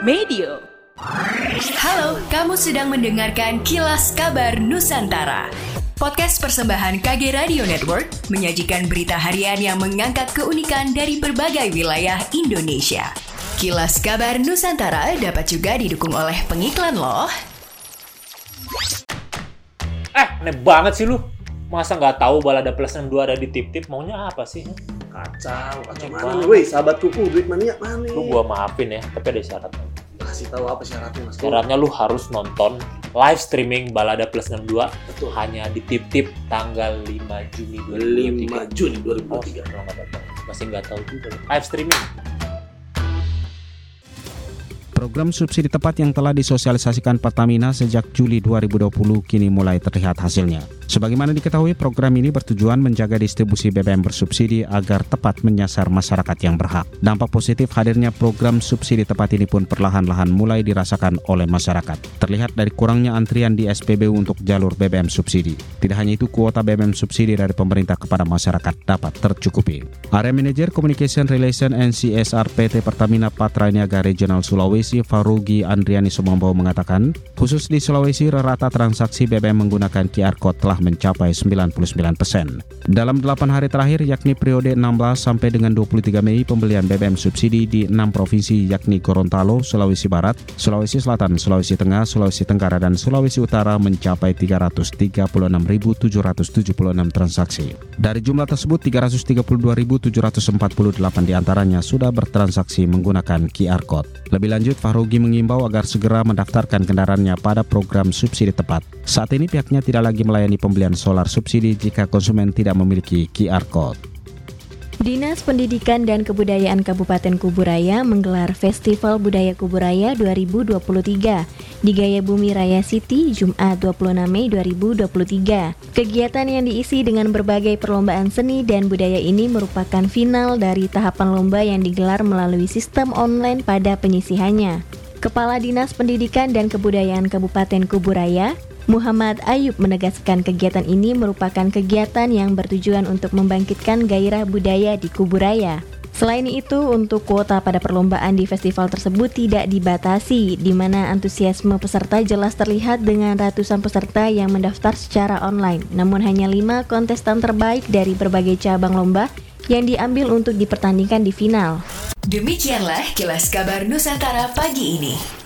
Medio. Halo, kamu sedang mendengarkan Kilas Kabar Nusantara. Podcast persembahan KG Radio Network menyajikan berita harian yang mengangkat keunikan dari berbagai wilayah Indonesia. Kilas Kabar Nusantara dapat juga didukung oleh pengiklan loh. Eh, aneh banget sih lu. Masa nggak tahu balada plus 62 ada di tip-tip? Maunya apa sih? Kacau, kacau mana? Woi, sahabatku publik mania mana? Lu gua maafin ya, tapi ada syaratnya. Kasih tahu apa syaratnya Mas? Syaratnya lu harus nonton live streaming balada plus 62 Betul. hanya di tip-tip tanggal 5 Juni 5 2023. Juni Oh, 2023. kalau nggak datang. Masih nggak tahu juga. Live streaming. Program subsidi tepat yang telah disosialisasikan Pertamina sejak Juli 2020 kini mulai terlihat hasilnya. Sebagaimana diketahui, program ini bertujuan menjaga distribusi BBM bersubsidi agar tepat menyasar masyarakat yang berhak. Dampak positif hadirnya program subsidi tepat ini pun perlahan-lahan mulai dirasakan oleh masyarakat. Terlihat dari kurangnya antrian di SPBU untuk jalur BBM subsidi. Tidak hanya itu, kuota BBM subsidi dari pemerintah kepada masyarakat dapat tercukupi. Area Manager Communication Relation and CSR PT Pertamina Patra Niaga Regional Sulawesi Farugi Andriani Sumambo mengatakan, khusus di Sulawesi rata transaksi BBM menggunakan QR Code telah mencapai 99 persen. Dalam 8 hari terakhir yakni periode 16 sampai dengan 23 Mei pembelian BBM subsidi di 6 provinsi yakni Gorontalo, Sulawesi Barat, Sulawesi Selatan, Sulawesi Tengah, Sulawesi Tenggara, dan Sulawesi Utara mencapai 336.776 transaksi. Dari jumlah tersebut, 332.748 di antaranya sudah bertransaksi menggunakan QR Code. Lebih lanjut, Fahrugi mengimbau agar segera mendaftarkan kendaraannya pada program subsidi tepat. Saat ini pihaknya tidak lagi melayani pembelian solar subsidi jika konsumen tidak memiliki QR Code. Dinas Pendidikan dan Kebudayaan Kabupaten Kuburaya menggelar Festival Budaya Kuburaya 2023 di Gaya Bumi Raya City Jumat 26 Mei 2023. Kegiatan yang diisi dengan berbagai perlombaan seni dan budaya ini merupakan final dari tahapan lomba yang digelar melalui sistem online pada penyisihannya. Kepala Dinas Pendidikan dan Kebudayaan Kabupaten Kuburaya, Muhammad Ayub menegaskan kegiatan ini merupakan kegiatan yang bertujuan untuk membangkitkan gairah budaya di Kuburaya. Selain itu, untuk kuota pada perlombaan di festival tersebut tidak dibatasi, di mana antusiasme peserta jelas terlihat dengan ratusan peserta yang mendaftar secara online. Namun hanya lima kontestan terbaik dari berbagai cabang lomba yang diambil untuk dipertandingkan di final. Demikianlah kilas kabar Nusantara pagi ini.